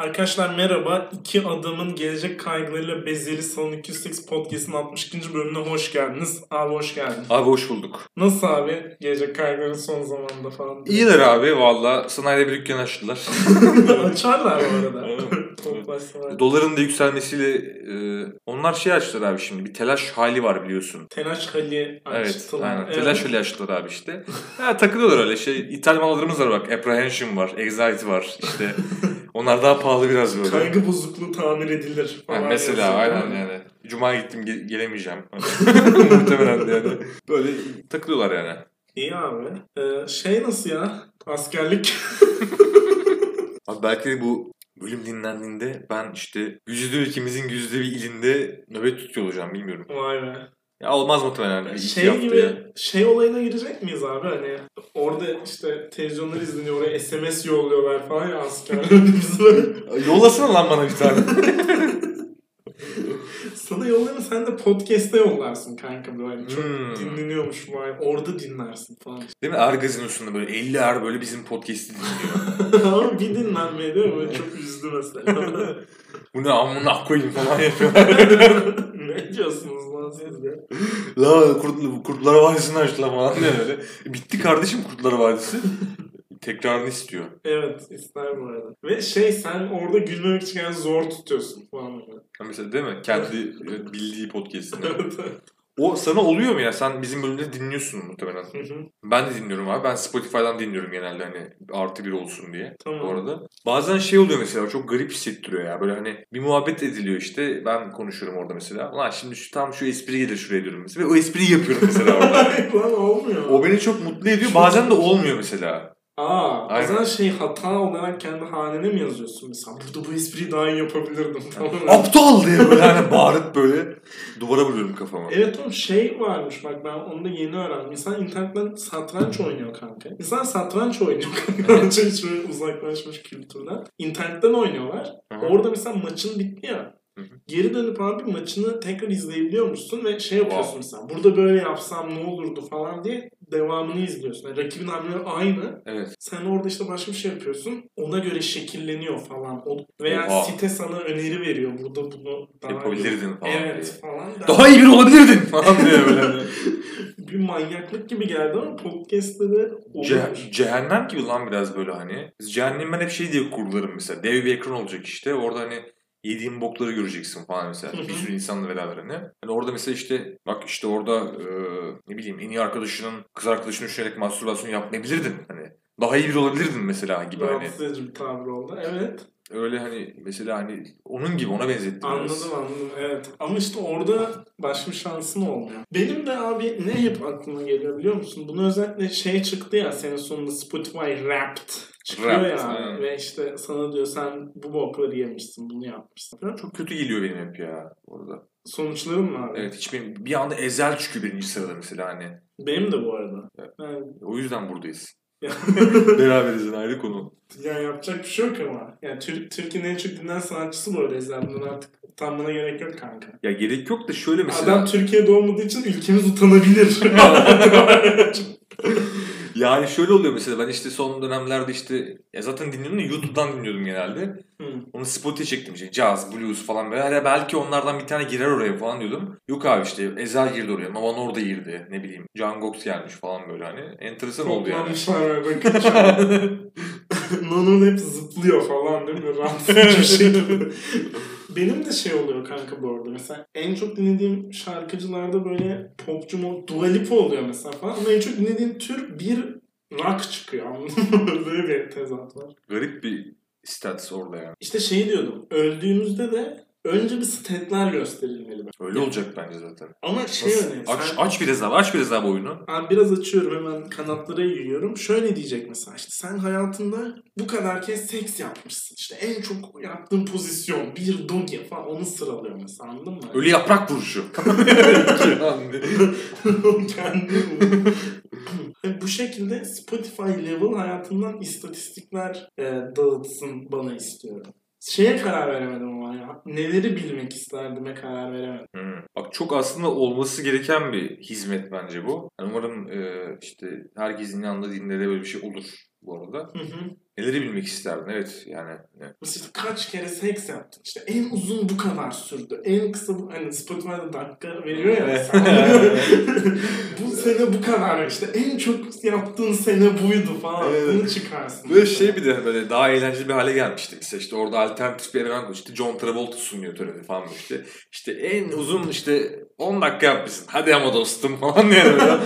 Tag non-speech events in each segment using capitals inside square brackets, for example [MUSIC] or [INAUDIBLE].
Arkadaşlar merhaba. İki adamın gelecek kaygılarıyla bezeli Salon 208 Podcast'ın 62. bölümüne hoş geldiniz. Abi hoş geldin. Abi hoş bulduk. Nasıl abi? Gelecek kaygıların son zamanda falan. İyiler abi valla. Sanayide bir dükkan açtılar. [LAUGHS] Açarlar bu arada. Evet. Doların da yükselmesiyle e, onlar şey açtılar abi şimdi. Bir telaş hali var biliyorsun. Telaş Hali Evet, açtılar. aynen. Telaş hali açtılar abi işte. Ha, takılıyorlar öyle şey. İthal mallarımız var bak. Apprehension var, Anxiety var. İşte [LAUGHS] onlar daha pahalı biraz böyle. Kaygı bozukluğu tamir edilir falan. mesela yazıyor, aynen yani. Cuma'ya gittim ge- gelemeyeceğim. [LAUGHS] [LAUGHS] Muhtemelen yani. Böyle takılıyorlar yani. İyi abi. Ee, şey nasıl ya? Askerlik. [LAUGHS] Abi belki de bu bölüm dinlendiğinde ben işte güzide ülkemizin güzide bir ilinde nöbet tutuyor olacağım bilmiyorum. Vay be. Ya olmaz muhtemelen bir Şey gibi şey olayına girecek miyiz abi hani orada işte televizyonlar izleniyor oraya SMS yolluyorlar falan ya [LAUGHS] böyle Yollasana lan bana bir tane. [LAUGHS] sana yollarını sen de podcast'te yollarsın kanka böyle çok Hmm. dinleniyormuş vay orada dinlersin falan. Değil mi? Er gazinosunda böyle 50 er böyle bizim podcast'i dinliyor. [LAUGHS] Ama bir dinlenmeye değil mi? Böyle çok üzdü mesela. Bu ne amına koyayım falan yapıyorlar. ne diyorsunuz ya? [LAUGHS] La kurt, Kurtlar Vadisi'ni açtılar falan diye öyle. Bitti kardeşim Kurtlar Vadisi. [LAUGHS] Tekrarını istiyor. Evet ister bu arada. Ve şey sen orada gülmemek için yani zor tutuyorsun falan böyle. Ha Mesela değil mi? Kendi e, bildiği podcast'ini. [LAUGHS] O sana oluyor mu ya? Sen bizim bölümde dinliyorsun muhtemelen. Hı hı. Ben de dinliyorum abi. Ben Spotify'dan dinliyorum genelde hani artı bir olsun diye. Tamam. Bu arada. Bazen şey oluyor mesela çok garip hissettiriyor ya. Böyle hani bir muhabbet ediliyor işte. Ben konuşuyorum orada mesela. Ulan şimdi şu, tam şu espri gelir şuraya diyorum mesela. Ve o espriyi yapıyorum mesela orada. [LAUGHS] Lan olmuyor. o beni çok mutlu ediyor. Bazen de olmuyor mesela. Aa, Aynen. o zaman şey hata olarak kendi hanene mi yazıyorsun mesela? Burada bu espriyi daha iyi yapabilirdim [LAUGHS] falan. Aptal diye böyle hani bağırıp böyle duvara vuruyorum kafama. evet oğlum şey varmış bak ben onu da yeni öğrendim. İnsan internetten satranç oynuyor kanka. İnsan satranç oynuyor kanka. Hiç böyle uzaklaşmış kültürden. İnternetten oynuyorlar. Hı. Orada mesela maçın bitti ya. Geri dönüp abi maçını tekrar izleyebiliyormuşsun ve şey yapıyorsun Wow. mesela. Burada böyle yapsam ne olurdu falan diye devamını izliyorsun. Yani rakibin hamleleri aynı. Evet. Sen orada işte başka bir şey yapıyorsun. Ona göre şekilleniyor falan. O, veya Oha. site sana öneri veriyor. Burada bunu daha Yapabilirdin falan Evet falan. Der. Daha iyi biri olabilirdin falan diye böyle. hani. [LAUGHS] Bir manyaklık gibi geldi ama podcast'te de Ce- cehennem gibi lan biraz böyle hani. Cehennem ben hep şey diye kurgularım mesela. Dev bir ekran olacak işte. Orada hani yediğin bokları göreceksin falan mesela. Bir sürü insanla beraber hani. Hani orada mesela işte bak işte orada e, ne bileyim en iyi arkadaşının kız arkadaşını düşünerek mastürbasyon yapmayabilirdin. Hani daha iyi biri olabilirdin mesela gibi hani. Rahatsız edici bir tabir oldu. Evet. Öyle hani mesela hani onun gibi ona benzettim. biraz. Anladım anladım. Evet. Ama işte orada başka şansın olmuyor. Benim de abi ne hep aklıma geliyor biliyor musun? Bunu özellikle şey çıktı ya senin sonunda Spotify Wrapped çıkıyor Wrapped, ya. aynen. Ve işte sana diyor sen bu bokları yemişsin bunu yapmışsın. falan. Çok kötü geliyor benim hep ya orada. Sonuçların mı abi? Evet hiç benim bir anda ezel çıkıyor birinci sırada mesela hani. Benim de bu arada. Evet. Yani, O yüzden buradayız. [LAUGHS] Beraberiz ayrı konu. yani yapacak bir şey yok ama. Yani Tür- Türkiye'nin en çok dinlenen sanatçısı bu arada Ezel. Bundan artık utanmana gerek yok kanka. Ya gerek yok da şöyle mesela. Adam Türkiye'de olmadığı için ülkemiz utanabilir. [LAUGHS] [LAUGHS] Yani şöyle oluyor mesela ben işte son dönemlerde işte ya zaten dinliyordum da YouTube'dan dinliyordum genelde. Hı. Onu Spotify çektim işte jazz, blues falan böyle. Hani belki onlardan bir tane girer oraya falan diyordum. Yok abi işte Ezel girdi oraya, Nova Norda girdi. Ne bileyim Can Gox gelmiş falan böyle hani. Enteresan oldu yani. Nonon [LAUGHS] hep zıplıyor falan değil mi? Rahatsız bir şekilde. [LAUGHS] Benim de şey oluyor kanka bu arada. Mesela en çok dinlediğim şarkıcılarda böyle popcu mu, Dua oluyor mesela falan. Ama en çok dinlediğim tür bir rock çıkıyor anladın mı? [LAUGHS] Böyle bir tezat var. Garip bir stats orada yani. İşte şey diyordum. Öldüğümüzde de önce bir statler gösterilmeli. Öyle olacak bence zaten. Ama şey Nasıl? önemli. Aç, sen- aç biraz daha, aç biraz bu oyunu. Abi biraz açıyorum hemen kanatlara yiyorum. Şöyle diyecek mesela işte sen hayatında bu kadar kez seks yapmışsın. İşte en çok yaptığın pozisyon bir dogi falan onu sıralıyor mesela anladın mı? Ölü yaprak vuruşu. [LAUGHS] Kendim. [LAUGHS] bu şekilde Spotify level hayatımdan istatistikler e, dağıtsın bana istiyorum. Şeye karar veremedim ama ya. Neleri bilmek isterdime karar veremedim. Hmm. Bak çok aslında olması gereken bir hizmet bence bu. Yani umarım e, işte herkesin yanında dinlere böyle bir şey olur bu arada. Hı hı. Neleri bilmek isterdin evet yani. evet. İşte kaç kere seks yaptın? İşte en uzun bu kadar sürdü. En kısa bu hani Spotify'da dakika veriyor ya [LAUGHS] bu sene bu kadar işte en çok yaptığın sene buydu falan. Evet. Bunu çıkarsın. Böyle şey bir de böyle daha eğlenceli bir hale gelmişti. Mesela işte orada alternatif bir evren işte John Travolta sunuyor töreni falan işte. İşte en uzun işte 10 dakika yapmışsın. Hadi ama dostum falan yani. [LAUGHS]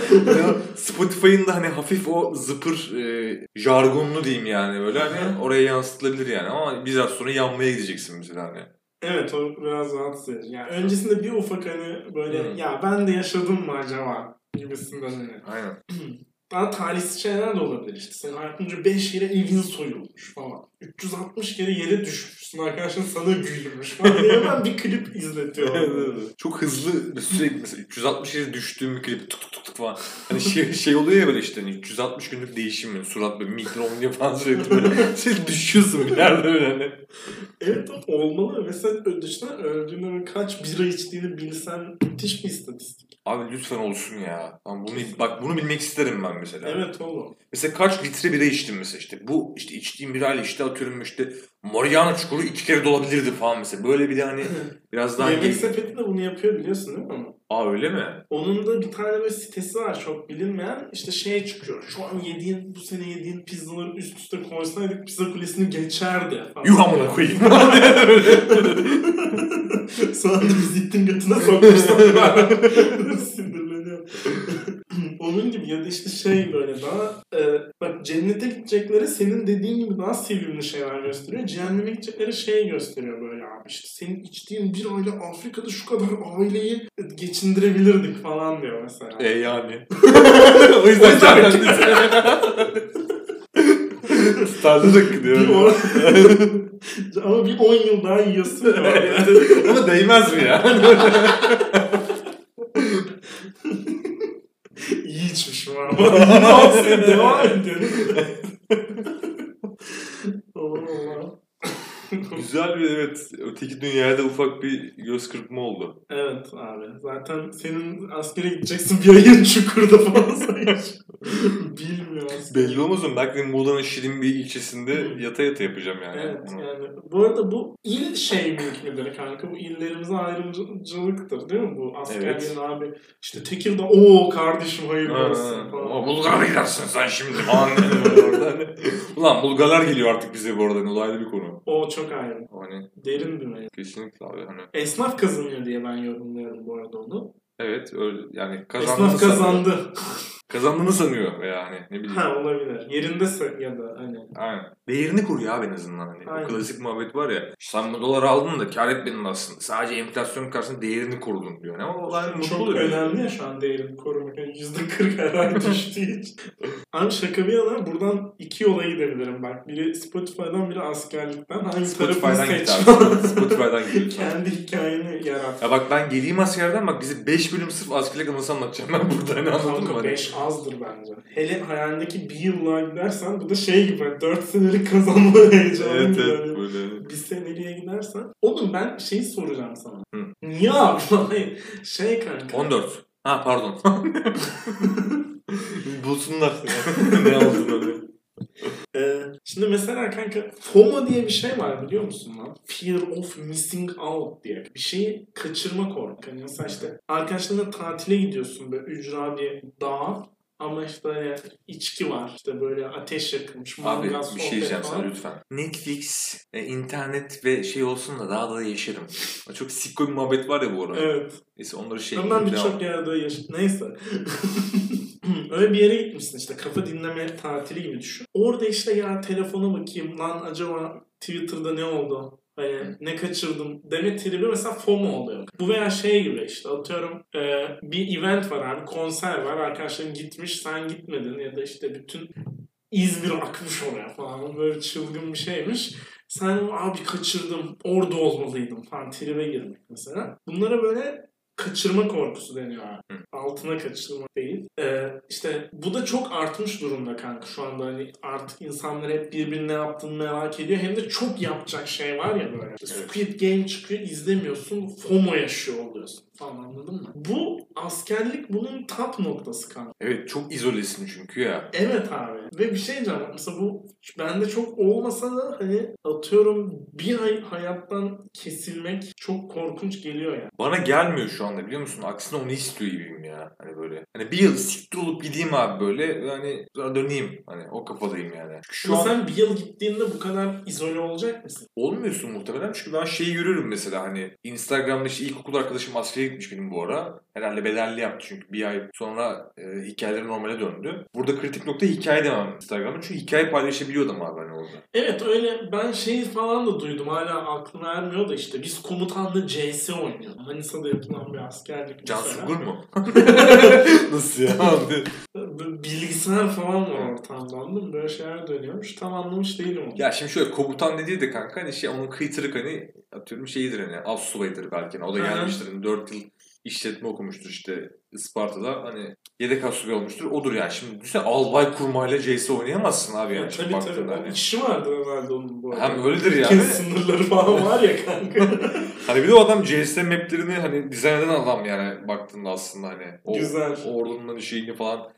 Spotify'ın da hani hafif o zıpır e, jargonlu diyeyim yani böyle hani oraya yansıtılabilir yani ama biraz sonra yanmaya gideceksin mesela hani. Evet o biraz rahatsız edici. Yani öncesinde bir ufak hani böyle Hı. ya ben de yaşadım mı acaba gibisinden hani. Aynen. [CLEARS THROAT] Daha talihsiz şeyler de olabilir işte. Senin hayatınca 5 kere evin soyulmuş falan. 360 kere yere düşmüşsün. Arkadaşın sana gülmüş falan. diye Hemen bir klip izletiyor. Çok hızlı sürekli mesela 360 yere düştüğüm bir klip tuk tuk tuk tuk falan. Hani şey, şey oluyor ya böyle işte hani 360 günlük değişim mi? Surat böyle mikro oynuyor falan sürekli böyle. [LAUGHS] Sen düşüyorsun bir yerde böyle hani. Evet olmalı ve sen dışında öldüğünde kaç bira içtiğini bilsen müthiş bir istatistik. Abi lütfen olsun ya. Tamam bunu bak bunu bilmek isterim ben mesela. Evet oğlum. Mesela kaç litre bira içtim mesela işte. Bu işte içtiğim birayla işte atıyorum işte Mariana çukuru iki kere dolabilirdi falan mesela. Böyle bir de hani biraz daha... Yemek sepeti de bunu yapıyor biliyorsun değil mi ama? Aa öyle mi? Onun da bir tane böyle sitesi var çok bilinmeyen. İşte şey çıkıyor. Şu an yediğin, bu sene yediğin pizzaları üst üste koysaydık pizza kulesini geçerdi. Falan. Yuh amına koyayım. [LAUGHS] [LAUGHS] Sonra da biz ittin götüne sokmuşlar. [LAUGHS] Sinirleniyorum. Onun gibi ya da işte şey böyle daha e, bak cennete gidecekleri senin dediğin gibi daha sevimli şeyler gösteriyor. Cehenneme gidecekleri şey gösteriyor böyle abi. İşte senin içtiğin bir aile Afrika'da şu kadar aileyi geçindirebilirdik falan diyor mesela. e yani. [LAUGHS] o yüzden kendisi. [LAUGHS] Starladık diyor. Bir on... [LAUGHS] Ama bir 10 yıl daha yiyorsun. Ama değmez mi ya? İyi olsun devam ediyorum. Allah Allah. Güzel bir evet. Öteki dünyada ufak bir göz kırpma oldu. Evet abi. Zaten senin askere gideceksin bir ayın çukurda falan sayıyor. Bilmiyorum. Belli olmaz mı? Belki Muğla'nın şirin bir ilçesinde yata yata yapacağım yani. Evet Onu. yani bu arada bu il şey midir kanka bu illerimize ayrımcılıktır değil mi bu askerlerin Evet. abi işte Tekirdağ o kardeşim hayırlı Ha, olsun falan. Bulgar'a gidersin sen şimdi falan. Orada hani. [LAUGHS] Ulan Bulgarlar geliyor artık bize bu arada. hani Olaylı bir konu. O çok ayrı. Hani Derin bir mevzu. kesinlikle abi. Hani Esnaf kazanıyor diye ben yorumluyorum bu arada onu. evet öyle yani kazandığını Esnaf kazandı. Kazandığını sanıyor veya hani ne bileyim. ha olabilir. Yerindese ya da hani. Aynen. Değerini kuruyor abi en azından. Hani. Aynen. O klasik muhabbet var ya. Sen bu doları aldın da kar etmedin aslında. Sadece enflasyon karşısında değerini korudun diyor. Ama olay mutlu Çok oluyor. önemli ya şu an değerini korumak. Yani %40 her ay [LAUGHS] düştüğü için. Abi şaka bir yana buradan iki yola gidebilirim bak. Biri Spotify'dan biri askerlikten. Hangi tarafını Spotify'dan git seç? Spotify'dan git. [LAUGHS] Kendi hikayeni yarat. Ya bak ben geleyim askerden bak bizi 5 bölüm sırf askerlik anısı anlatacağım ben burada hani anladın mı? Hani 5 azdır bence. Hele hayalindeki bir yıllığa gidersen bu da şey gibi 4 senelik kazanma [LAUGHS] heyecanı Evet gibi. evet hani. böyle. Bir seneliğe gidersen. Oğlum ben şeyi soracağım sana. Hı. Niye abi? [LAUGHS] Şey kanka. 14. Ha pardon. [LAUGHS] Bulsunlar. ne olduğunu öyle. Ee, şimdi mesela kanka FOMO diye bir şey var biliyor musun lan? Fear of missing out diye. Bir şeyi kaçırma korku. Hani mesela işte arkadaşlarına tatile gidiyorsun böyle ücra bir dağ ama işte hani içki var. İşte böyle ateş yakılmış. Abi mangal, bir sohbet şey diyeceğim falan. sana lütfen. Netflix, e, internet ve şey olsun da daha da yaşarım. Çok sikko bir muhabbet var ya bu ara. Evet. Neyse onları şey devam. birçok yerde yaşadım. Neyse. [LAUGHS] Öyle bir yere gitmişsin işte kafa dinleme tatili gibi düşün. Orada işte ya telefona bakayım lan acaba Twitter'da ne oldu? Hani ne kaçırdım deme tribi mesela FOMO oluyor. Bu veya şey gibi işte atıyorum e, bir event var abi konser var arkadaşların gitmiş sen gitmedin ya da işte bütün İzmir akmış oraya falan böyle çılgın bir şeymiş. Sen abi kaçırdım orada olmalıydım falan tribe girmek mesela. Bunlara böyle kaçırma korkusu deniyor abi. Altına kaçırma değil. Ee, işte bu da çok artmış durumda kanka şu anda hani artık insanlar hep birbirine yaptığını merak ediyor. Hem de çok yapacak şey var ya böyle. İşte. Squid Game çıkıyor izlemiyorsun FOMO yaşıyor oluyorsun falan anladın mı? Bu askerlik bunun top noktası kanka. Evet çok izolesin çünkü ya. Evet abi. Ve bir şey diyeceğim. Mesela bu bende çok olmasa da hani atıyorum bir ay hayattan kesilmek çok korkunç geliyor ya. Bana gelmiyor şu anda biliyor musun? Aksine onu istiyor gibiyim ya. Hani böyle. Hani bir yıl siktir olup gideyim abi böyle. Yani sonra döneyim. Hani o kafadayım yani. Çünkü şu Ama an sen bir yıl gittiğinde bu kadar izole olacak mısın? olmuyorsun muhtemelen. Çünkü ben şeyi görüyorum mesela hani Instagram'da işte ilkokul arkadaşım askere gitmiş benim bu ara. Herhalde bedelli yaptı çünkü bir ay sonra e, hikayeleri normale döndü. Burada kritik nokta hikaye demem Instagram'da. Çünkü hikaye paylaşabiliyordum abi hani orada. Evet öyle ben şey falan da duydum hala aklıma ermiyor da işte biz komutanla CS oynuyorduk. Manisa'da yapılan bir askerlik Can mesela. Mu? [LAUGHS] Nasıl ya Bilgisayar falan var ortamda anladın? Böyle şeyler dönüyormuş. Tam anlamış değilim onu. Ya şimdi şöyle komutan dediği de kanka hani şey onun kıytırık hani atıyorum şeyidir hani az subayıdır belki. Hani o da gelmiştir. Hani 4 yıl işletme okumuştur işte Isparta'da hani yedek asubay olmuştur. Odur yani. Şimdi düşünsene albay kurmayla CS oynayamazsın abi yani. Tabii tabii. O hani. işi vardır herhalde onun bu arada. Hem öyledir yani. sınırları falan var ya kanka. [LAUGHS] Hani bir de o adam CS maplerini hani dizayn eden adam yani baktığında aslında hani. O, Güzel. Ordunun hani şeyini falan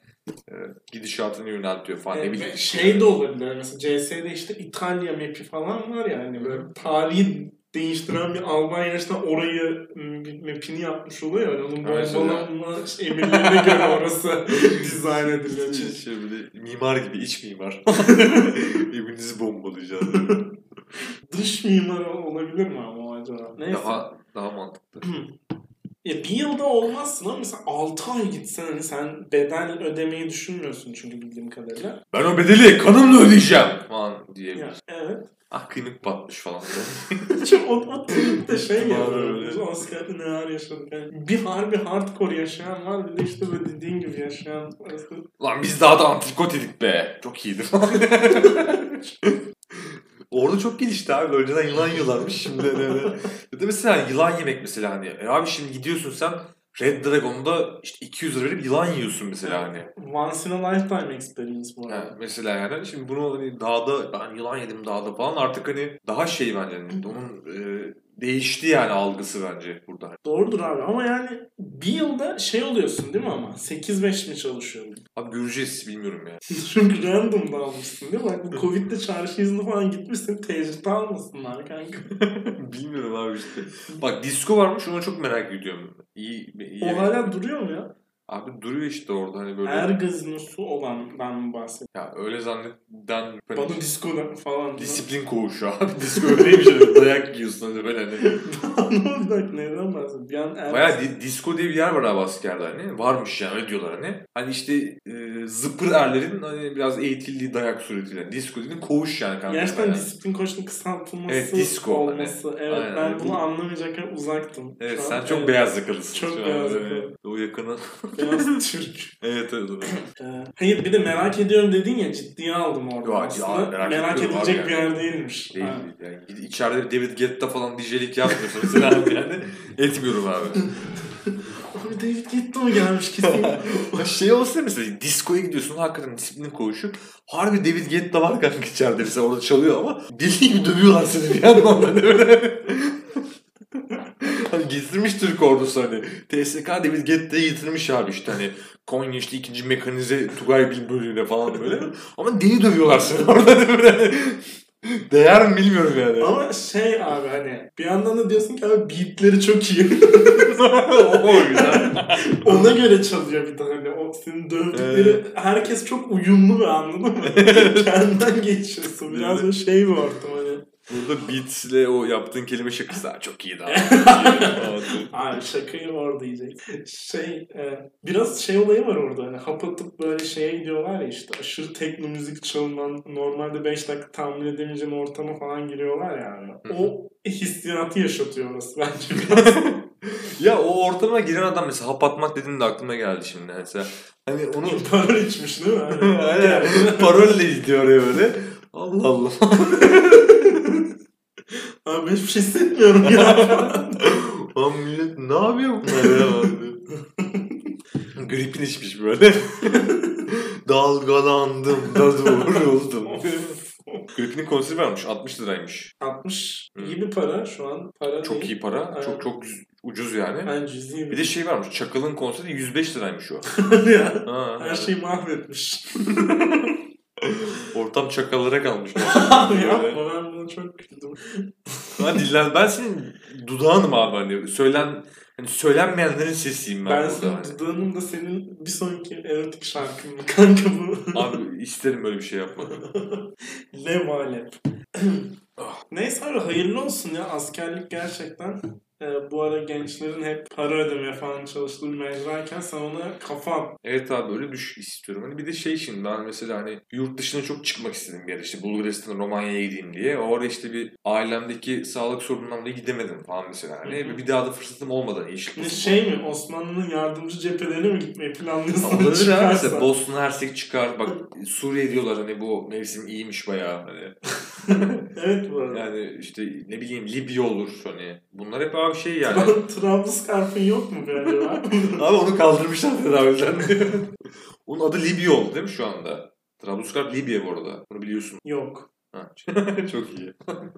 e, gidişatını yöneltiyor falan. ne Yani bileyim. şey de olabilir. Mesela CS'de işte İtalya map'i falan var ya hani böyle tarihi değiştiren bir Alman yarıştan orayı map'ini yapmış oluyor ya. Onun Evet, bombalanma işte emirlerine göre orası [LAUGHS] dizayn ediliyor. Şey, şey böyle mimar gibi iç mimar. [LAUGHS] Evinizi bombalayacağız. Dış mimar olabilir mi ama acaba? Neyse. daha, daha mantıklı. [CLEARS THROAT] Ya bir yılda olmazsın ama mesela 6 ay gitsen hani sen bedel ödemeyi düşünmüyorsun çünkü bildiğim kadarıyla. Ben o bedeli kanımla ödeyeceğim falan. Ya, evet. Ah kıymık batmış falan. [LAUGHS] Çünkü o, o tripte şey Var ya. öyle. Biz askerde neler yaşadık. Yani bir harbi hardcore yaşayan var bir de işte böyle dediğin gibi yaşayan. Lan biz daha da antrikot yedik be. Çok iyiydi falan. [LAUGHS] Orada çok gelişti abi. Önceden yılan yiyorlarmış şimdi hani öyle. Ya da mesela yılan yemek mesela hani. E abi şimdi gidiyorsun sen Red Dragon'da işte 200 lira verip yılan yiyorsun mesela hani. Once in a lifetime experience bu Yani arada. mesela yani şimdi bunu hani dağda ben yılan yedim dağda falan artık hani daha şey bence hani onun e, değişti yani algısı bence burada. Doğrudur abi ama yani bir yılda şey oluyorsun değil mi ama? 8-5 mi çalışıyordun? Abi göreceğiz bilmiyorum ya. [LAUGHS] Çünkü random da almışsın değil mi? Bak bu Covid'de çarşı izni falan gitmişsin tecrübe almasınlar kanka. [LAUGHS] bilmiyorum abi işte. Bak disco varmış onu çok merak ediyorum. İyi, iyi O hala duruyor mu ya? Abi duruyor işte orada hani böyle. Er gazinosu olan ben bahsediyorum? Ya öyle zannetten hani Bana disco falan. disiplin koğuşu abi. [LAUGHS] Disco öyleymiş öyle dayak yiyorsun hani böyle hani. [LAUGHS] ne olacak? Neden bahsediyorsun? Bir an. Baya di- disco diye bir yer var abi askerde hani. Varmış yani öyle diyorlar hani. Hani işte e, zıpır erlerin hani biraz eğitildiği dayak suretiyle. Yani disco dediğin koğuş yani kanka. Gerçekten Yani. disiplin koçunun kısaltılması Evet, disco hani. olması. Evet Aynen, ben bunu anlamayacakken uzaktım. Evet Şu sen an, çok evet, beyaz yakalısın. Çok beyaz yakalı. O yakını. [LAUGHS] Beyaz [LAUGHS] Türk. evet evet. evet. Hayır bir de merak ediyorum dedin ya ciddiye aldım orada. Yok, Aslında ya, merak, merak edilecek abi bir yani. yer değilmiş. Değil, Ha. değil. Yani içeride David Guetta falan DJ'lik yapmıyorsa mesela abi [LAUGHS] yani etmiyorum abi. [LAUGHS] Abi David Guetta mı gelmiş kesin? Şey olsa mesela diskoya gidiyorsun hakikaten disiplin koğuşu. Harbi David Guetta var kanka içeride mesela orada çalıyor ama deli gibi dövüyorlar seni bir yandan hani öyle. Hani getirmiş Türk ordusu hani. TSK David Guetta'yı getirmiş abi işte hani Konya işte ikinci mekanize Tugay Bil bölüğüne falan böyle. Ama deli dövüyorlar seni orada böyle. [LAUGHS] Değer mi bilmiyorum yani. Ama şey abi hani bir yandan da diyorsun ki abi beatleri çok iyi. [LAUGHS] o güzel. Ona göre çalıyor bir de hani o senin dövdükleri herkes çok uyumlu ve anladın mı? [LAUGHS] Kendinden geçiyorsun. Biraz o şey bir ortam. Burada beats'le o yaptığın kelime şakası "Ha, çok iyi daha. [LAUGHS] Abi şakayı orada yiyecek. Şey e, biraz şey olayı var orada hani hap atıp böyle şeye gidiyorlar ya işte aşırı tekno müzik çalınan normalde 5 dakika tahammül edemeyeceğin ortama falan giriyorlar ya abi. O hissiyatı yaşatıyor orası bence biraz. [LAUGHS] ya o ortama giren adam mesela hap atmak dediğinde aklıma geldi şimdi mesela. Hani onu [LAUGHS] Parol içmiş değil mi? Hani, Aynen. Parolle gidiyor oraya böyle. Allah Allah. [LAUGHS] Abi ben hiçbir şey hissetmiyorum ya. [LAUGHS] Lan millet ne yapıyor bunlar ya? [LAUGHS] Gripin içmiş böyle. Dalgalandım da vuruldum. Gripin'in konseri varmış 60 liraymış. 60 Hı. iyi bir para şu an. Para Çok değil. iyi para. Evet. Çok çok Ucuz yani. Ben cüzi Bir de şey varmış. Çakıl'ın konseri 105 liraymış o. ya. Ha, Her şeyi mahvetmiş. Ortam çakallara kalmış. Abi yapma ben buna çok güldüm. ben dillen ben senin dudağınım abi hani söylen hani söylenmeyenlerin sesiyim ben, Ben senin hani. dudağının da senin bir sonraki erotik şarkın mı kanka bu? Abi isterim böyle bir şey yapmak. [LAUGHS] Lev alep. [CLEARS THROAT] Neyse abi hayırlı olsun ya askerlik gerçekten e, bu ara gençlerin hep para ödemeye falan çalıştığı bir mecrayken sen ona kafa at. Evet abi öyle düş istiyorum. Hani bir de şey şimdi ben mesela hani yurt dışına çok çıkmak istedim bir yer işte Bulgaristan, Romanya'ya gideyim diye. Orada işte bir ailemdeki sağlık sorunundan dolayı gidemedim falan mesela. Hani Hı hı. bir daha da fırsatım olmadan iyi Ne şey mi Osmanlı'nın yardımcı cephelerine mi gitmeyi planlıyorsun? Olabilir abi Çıkarsa. mesela Bosna Hersek çıkar. Bak [LAUGHS] Suriye diyorlar hani bu mevsim iyiymiş bayağı. Hani. [LAUGHS] evet bu arada. Yani işte ne bileyim Libya olur hani. Bunlar hep abi şey yani. Tra- Trablusgarp'ın yok mu bir acaba? [LAUGHS] abi onu kaldırmışlar tedavülden. [LAUGHS] Onun adı Libya oldu değil mi şu anda? Trablusgarp Libya bu arada. Bunu biliyorsun. yok. Ha. [LAUGHS] Çok iyi.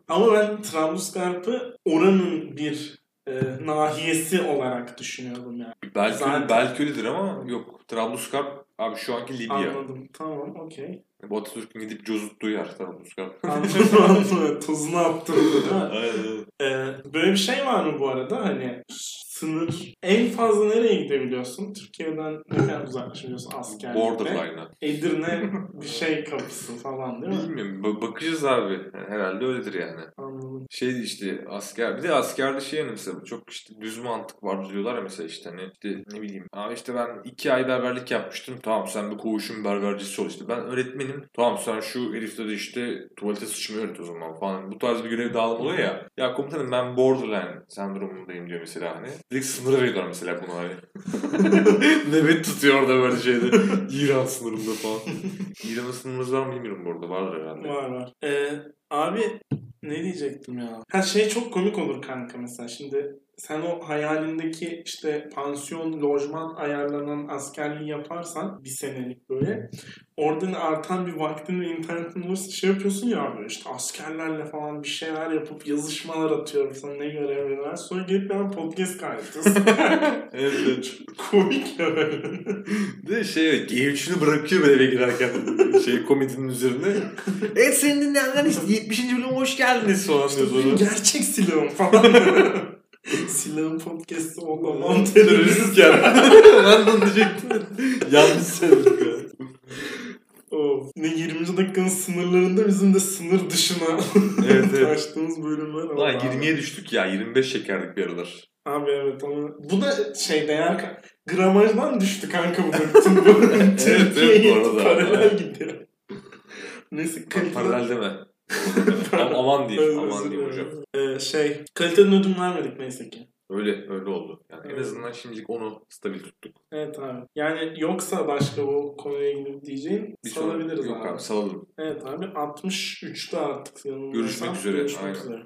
Ama ben Trablusgarp'ı oranın bir e, nahiyesi olarak düşünüyordum yani. Belki, Zaten- belki öyledir ama yok. Trablusgarp abi şu anki Libya. Anladım. Tamam okey. Bu Atatürk'ün gidip cozuttuğu yer Trablusgarp. [LAUGHS] Anladım. Tuzunu değil mi? Aynen. Ee, böyle bir şey var mı bu arada? Hani sınır en fazla nereye gidebiliyorsun? Türkiye'den ne kadar uzaklaşabiliyorsun askerlikte? Borderline'a. Edirne [LAUGHS] bir şey kapısı falan değil mi? Bilmiyorum. Ba- bakacağız abi. Yani herhalde öyledir yani. Anladım. Şey işte asker bir de askerde şey yani mesela çok işte düz mantık var diyorlar ya mesela işte hani işte ne bileyim abi işte ben iki ay berberlik yapmıştım tamam sen bir koğuşun berbercisi ol işte ben öğretmenim tamam sen şu herifte de işte tuvalete sıçmayı öğret o zaman falan bu tarz bir görev dağılımı oluyor ya ya komutanım ben borderline sendromundayım diyor mesela hani direkt sınır veriyorlar mesela bunu hani. [LAUGHS] Nöbet tutuyor orada böyle şeyde. İran sınırında falan. İran'ın sınırımız var mı bilmiyorum bu arada. Vardır herhalde. Var var. Ee, abi ne diyecektim ya? Ha şey çok komik olur kanka mesela. Şimdi sen o hayalindeki işte pansiyon, lojman ayarlanan askerliği yaparsan bir senelik böyle oradan artan bir vaktin ve internetin olursa şey yapıyorsun ya böyle işte askerlerle falan bir şeyler yapıp yazışmalar atıyorum sana ne görev veriyorlar. Sonra gelip ben podcast kaydediyorsun. [LAUGHS] evet, evet. komik ya böyle. De şey G3'ünü bırakıyor böyle eve girerken [LAUGHS] şey komedinin üzerine. evet senin dinleyenler işte 70. bölüme hoş geldiniz falan diyor sonra. gerçek silahım falan. [LAUGHS] [LAUGHS] Silahın podcast'ı olamam Terörist yani. [LAUGHS] ben de diyecektim. Yanlış söyledik ya. Of. Ne 20. dakikanın sınırlarında bizim de sınır dışına Evet [LAUGHS] evet. taştığımız bölümler. Lan abi. 20'ye düştük ya 25 şekerdik bir aralar. Abi evet ama bu da şey değer gramajdan düştü kanka bu da bütün bu evet, bu arada. paralel gidiyor. Neyse kalite... Paralel deme. Am- [LAUGHS] aman diyeyim aman diyeyim hocam. Ee, şey kaliteden ödün vermedik neyse ki. Öyle öyle oldu. Yani en Evet. azından şimdilik onu stabil tuttuk. Evet abi. Yani yoksa başka bu konuya ilgili diyeceğin Bir salabiliriz yok abi. abi salalım. Evet abi 63'te artık yanılmıyorsam. Görüşmek üzere, Görüşmek aynen. üzere.